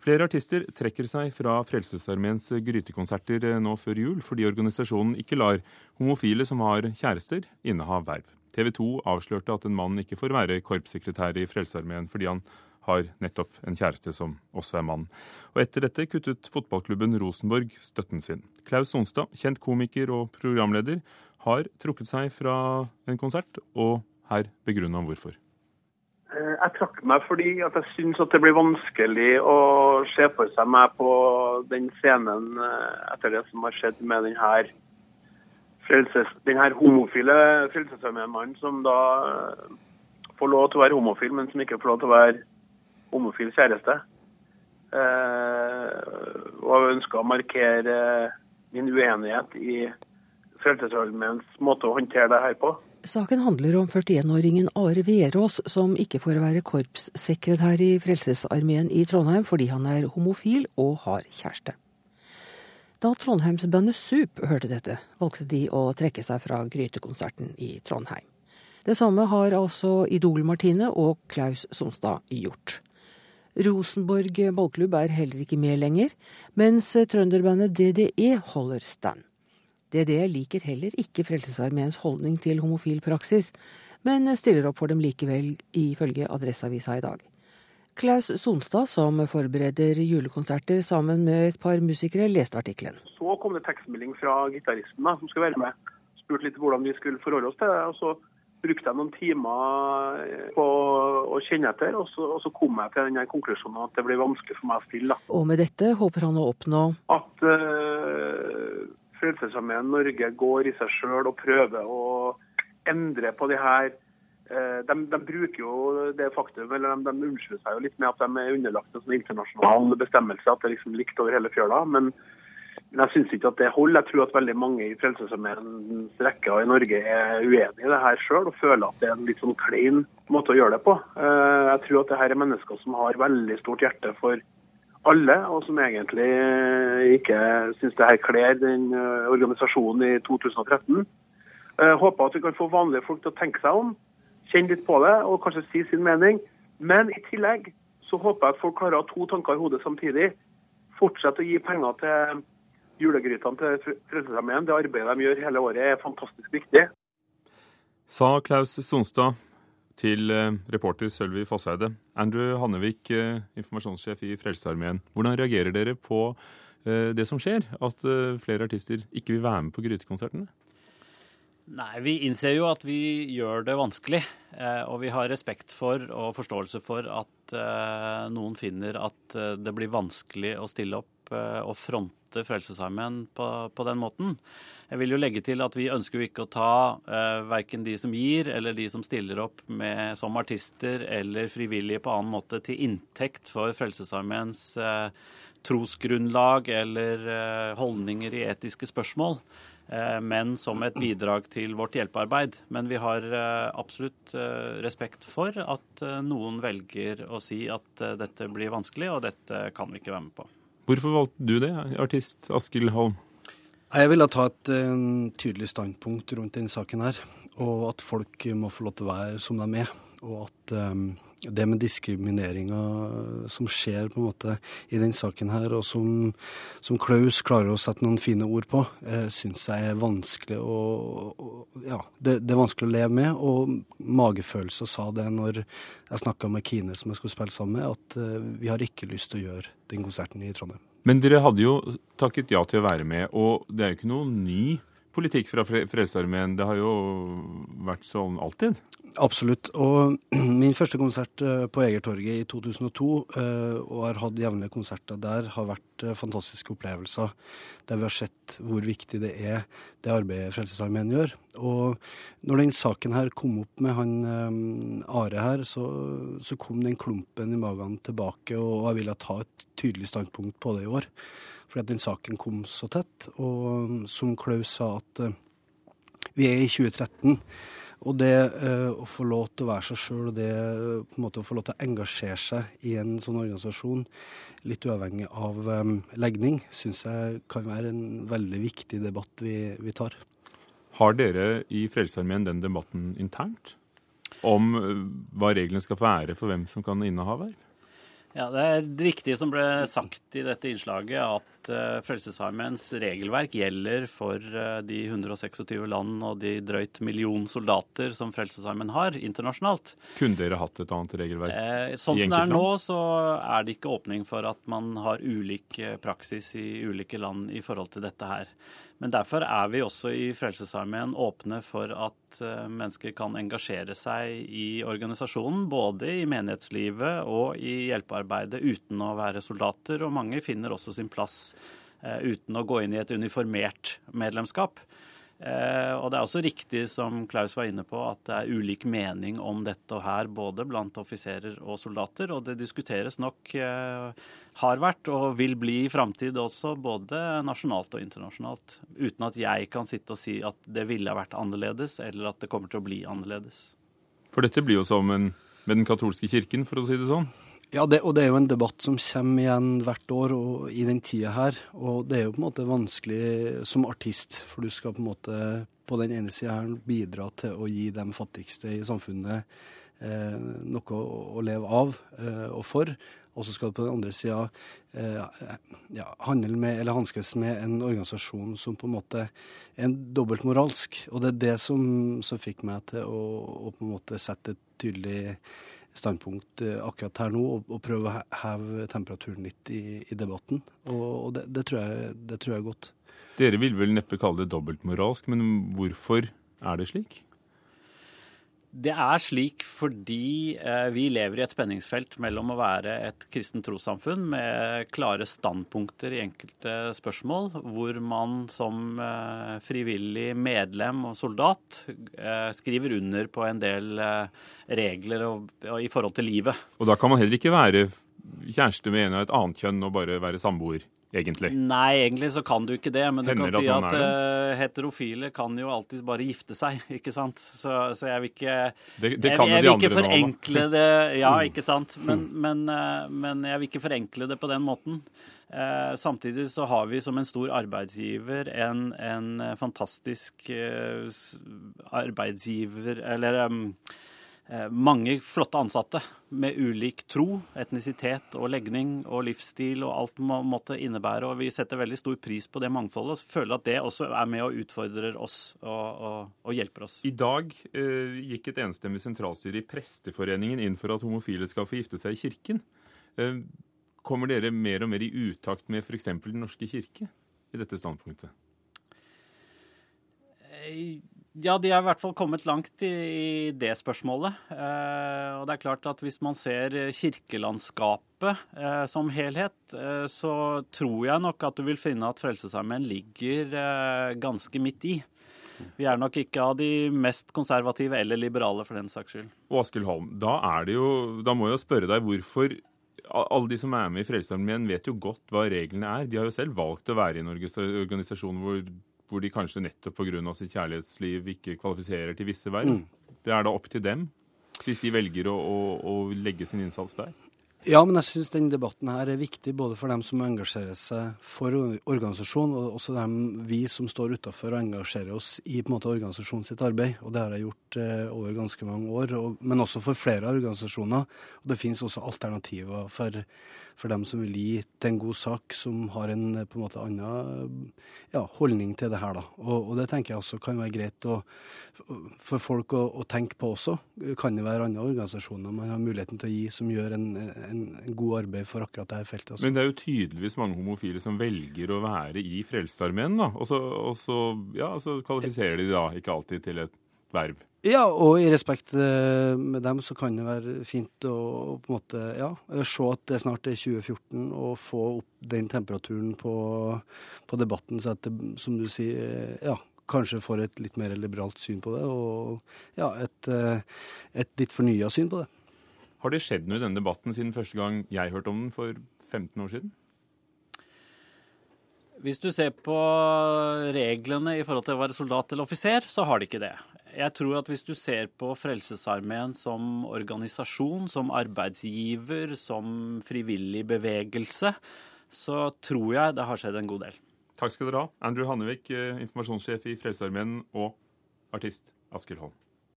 Flere artister trekker seg fra Frelsesarmeens grytekonserter nå før jul, fordi organisasjonen ikke lar homofile som har kjærester, inneha verv. TV 2 avslørte at en mann ikke får være korpssekretær i Frelsesarmeen fordi han har nettopp en kjæreste som også er mann. Og etter dette kuttet fotballklubben Rosenborg støtten sin. Klaus Sonstad, kjent komiker og programleder, har trukket seg fra en konsert, og her begrunner han hvorfor. Eh, jeg trakk meg fordi at jeg syns det blir vanskelig å se for seg meg på den scenen eh, etter det som har skjedd med denne, frelses, her homofile frelsesarmémannen som da eh, får lov til å være homofil, men som ikke får lov til å være homofil kjæreste. Og jeg ønsker å markere min uenighet i Frelsesarmeens måte å håndtere det her på. Saken handler om 41-åringen Are Verås, som ikke får være korpssekretær i Frelsesarmeen i Trondheim fordi han er homofil og har kjæreste. Da Trondheimsbandet Sup hørte dette, valgte de å trekke seg fra Grytekonserten i Trondheim. Det samme har altså Idol-Martine og Klaus Sonstad gjort. Rosenborg ballklubb er heller ikke med lenger, mens trønderbandet DDE holder stand. DDE liker heller ikke Frelsesarmeens holdning til homofil praksis, men stiller opp for dem likevel, ifølge Adresseavisa i dag. Klaus Sonstad, som forbereder julekonserter sammen med et par musikere, leste artikkelen. Så kom det tekstmelding fra gitaristen som skulle være med. Spurte litt hvordan vi skulle forholde oss til det. og så brukte jeg noen timer på å kjenne etter, og så, og så kom jeg til den konklusjonen at det blir vanskelig for meg å spille. Og med dette håper han å oppnå At uh, Frelsesarmeen Norge går i seg sjøl og prøver å endre på de her de, de, bruker jo det faktum, eller de, de unnskylder seg jo litt med at de er underlagt en sånn internasjonal bestemmelse, at det er liksom likt over hele fjøla. Men, men jeg syns ikke at det holder. Jeg tror at veldig mange i Frelsesarmeens rekker i Norge er uenig i det her sjøl, og føler at det er en litt sånn klein måte å gjøre det på. Jeg tror at det her er mennesker som har veldig stort hjerte for alle, og som egentlig ikke syns det her kler den eh, organisasjonen i 2013. Jeg håper at vi kan få vanlige folk til å tenke seg om, kjenne litt på det og kanskje si sin mening. Men i tillegg så håper jeg at folk klarer å ha to tanker i hodet samtidig. Fortsette å gi penger til julegrytene til Frelsesarmeen. Det arbeidet de gjør hele året er fantastisk viktig. Sa Klaus Sonstad til eh, reporter Sølvi Fosseide. Andrew Hannevik, eh, informasjonssjef i Frelsesarmeen. Hvordan reagerer dere på eh, det som skjer, at flere artister ikke vil være med på grytekonsertene? Nei, Vi innser jo at vi gjør det vanskelig. Og vi har respekt for og forståelse for at noen finner at det blir vanskelig å stille opp og fronte Frelsesarmeen på, på den måten. Jeg vil jo legge til at vi ønsker jo ikke å ta eh, verken de som gir, eller de som stiller opp med, som artister eller frivillige på annen måte til inntekt for Frelsesarmeens eh, trosgrunnlag eller eh, holdninger i etiske spørsmål eh, men som et bidrag til vårt hjelpearbeid. Men vi har eh, absolutt eh, respekt for at noen velger å si at dette blir vanskelig, og dette kan vi ikke være med på. Hvorfor valgte du det, artist Askild Holm? Jeg ville ta et tydelig standpunkt rundt denne saken her. Og at folk må få lov til å være som de er. Og at um, det med diskrimineringa som skjer på en måte i denne saken her, og som, som Klaus klarer å sette noen fine ord på, eh, syns jeg er vanskelig å Ja, det, det, er vanskelig å leve med. Og magefølelse sa det når jeg snakka med Kine, som jeg skulle spille sammen med, at eh, vi har ikke lyst til å gjøre den konserten i Trondheim. Men dere hadde jo takket ja til å være med, og det er jo ikke noe ny politikk fra Frelsesarmeen. Det har jo vært sånn alltid. Absolutt. Og min første konsert eh, på Egertorget i 2002, eh, og har hatt jevnlige konserter der, har vært eh, fantastiske opplevelser. Der vi har sett hvor viktig det er, det arbeidet Frelsesarmeen gjør. Og når den saken her kom opp med han Are her, så, så kom den klumpen i magen tilbake, og jeg ville ta et tydelig standpunkt på det i år. Fordi at den saken kom så tett. Og som Klaus sa, at vi er i 2013. Og det eh, å få lov til å være seg sjøl, og det eh, på en måte å få lov til å engasjere seg i en sånn organisasjon, litt uavhengig av um, legning, syns jeg kan være en veldig viktig debatt vi, vi tar. Har dere i Frelsesarmeen den debatten internt? Om hva reglene skal være for hvem som kan inneha verv? Ja, Det er riktig som ble sagt i dette innslaget, at uh, Frelsesarmeens regelverk gjelder for uh, de 126 land og de drøyt million soldater som Frelsesarmeen har internasjonalt. Kunne dere hatt et annet regelverk? Eh, sånn som det er nå, så er det ikke åpning for at man har ulik praksis i ulike land i forhold til dette her. Men derfor er vi også i Frelsesarmeen åpne for at eh, mennesker kan engasjere seg i organisasjonen, både i menighetslivet og i hjelpearbeidet uten å være soldater. Og mange finner også sin plass eh, uten å gå inn i et uniformert medlemskap. Eh, og det er også riktig, som Klaus var inne på, at det er ulik mening om dette og her, både blant offiserer og soldater. Og det diskuteres nok, eh, har vært og vil bli i framtid også, både nasjonalt og internasjonalt. Uten at jeg kan sitte og si at det ville ha vært annerledes, eller at det kommer til å bli annerledes. For dette blir jo som en, med den katolske kirken, for å si det sånn? Ja, det, og det er jo en debatt som kommer igjen hvert år og i den tida her. Og det er jo på en måte vanskelig som artist, for du skal på en måte på den ene sida her bidra til å gi de fattigste i samfunnet eh, noe å, å, leve av eh, og for. Og så skal du på den andre sida eh, ja, handle med eller hanskes med en organisasjon som på en måte er dobbeltmoralsk. Og det er det som, som fikk meg til å, å på en måte sette et tydelig standpunkt eh, akkurat her nå, og, og prøve å heve temperaturen litt i, i debatten. Og, og det, det, tror jeg, det tror jeg er godt. Dere vil vel neppe kalle det dobbeltmoralsk, men hvorfor er det slik? Det er slik fordi eh, vi lever i et spenningsfelt mellom å være et kristent trossamfunn med klare standpunkter i enkelte spørsmål, hvor man som eh, frivillig medlem og soldat eh, skriver under på en del regler i forhold til livet. Og da kan man heller ikke være kjæreste med en av et annet kjønn og bare være samboer? Egentlig? Nei, egentlig så kan du ikke det. Men du Hender kan si at, at uh, heterofile kan jo alltids bare gifte seg, ikke sant. Så, så jeg vil ikke Det, det kan jeg, jeg, vil ikke forenkle nå, det. Ja, ikke sant. Men, men, uh, men, jeg vil ikke forenkle det på den måten. Uh, samtidig så har vi som en stor arbeidsgiver en, en fantastisk arbeidsgiver Eller um, mange flotte ansatte med ulik tro, etnisitet og legning og livsstil og alt må måtte innebære. Og vi setter veldig stor pris på det mangfoldet og føler at det også er med og utfordrer oss og, og, og hjelper oss. I dag eh, gikk et enstemmig sentralstyre i Presteforeningen inn for at homofile skal få gifte seg i kirken. Eh, kommer dere mer og mer i utakt med f.eks. Den norske kirke i dette standpunktet? Eh, ja, de har i hvert fall kommet langt i, det spørsmålet. Eh, og det er klart at hvis man ser kirkelandskapet eh, som helhet, eh, så tror jeg nok at du vil finne at Frelsesarmeen ligger ganske midt i. Vi er nok ikke av de mest konservative eller liberale, for den saks skyld. Og Askild Holm, da, jo, da må jeg spørre deg hvorfor alle de som er med i Frelsesarmeen, vet jo godt hva reglene er. De har jo selv valgt å være i en organisasjon hvor hvor de kanskje nettopp pga. sitt kjærlighetsliv ikke kvalifiserer til visse verv. Mm. Det er da opp til dem, hvis de velger å, å, å legge sin innsats der. Ja, men jeg syns denne debatten her er viktig både for dem som engasjerer seg for organisasjonen, og også dem vi som står utafor og engasjerer oss i på en måte organisasjonen sitt arbeid. Og det har jeg gjort eh, over ganske mange år, og, men også for flere organisasjoner. Og det finnes også alternativer for for dem som vil gi til en god sak, som har en på en måte annen ja, holdning til det her. da. Og, og, det tenker jeg også kan være greit å, for folk å, å, tenke på også. Kan det være andre organisasjoner man har muligheten til å gi som gjør en, en, en god arbeid for akkurat dette feltet. også. Men det er jo tydeligvis mange homofile som velger å være i Frelsesarmeen, da. Og så, og så, ja, så kvalifiserer de da ikke alltid til et verv. Ja, og i respekt eh, med dem så kan det være fint å på en måte, ja, se at det snart er 2014, og få opp den temperaturen på, på debatten, så at det, som du sier, eh, ja, kanskje får et litt mer liberalt syn på det, og ja, et, eh, et litt fornya syn på det. Har det skjedd noe i denne debatten siden første gang jeg hørte om den for 15 år siden? Hvis du ser på reglene i forhold til å være soldat eller offiser, så har de ikke det. Jeg tror at hvis du ser på Frelsesarmeen som organisasjon, som arbeidsgiver, som frivillig bevegelse, så tror jeg det har skjedd en god del. Takk skal dere ha. Andrew Hannevik, eh, informasjonssjef i Frelsesarmeen, og artist Askild Holm.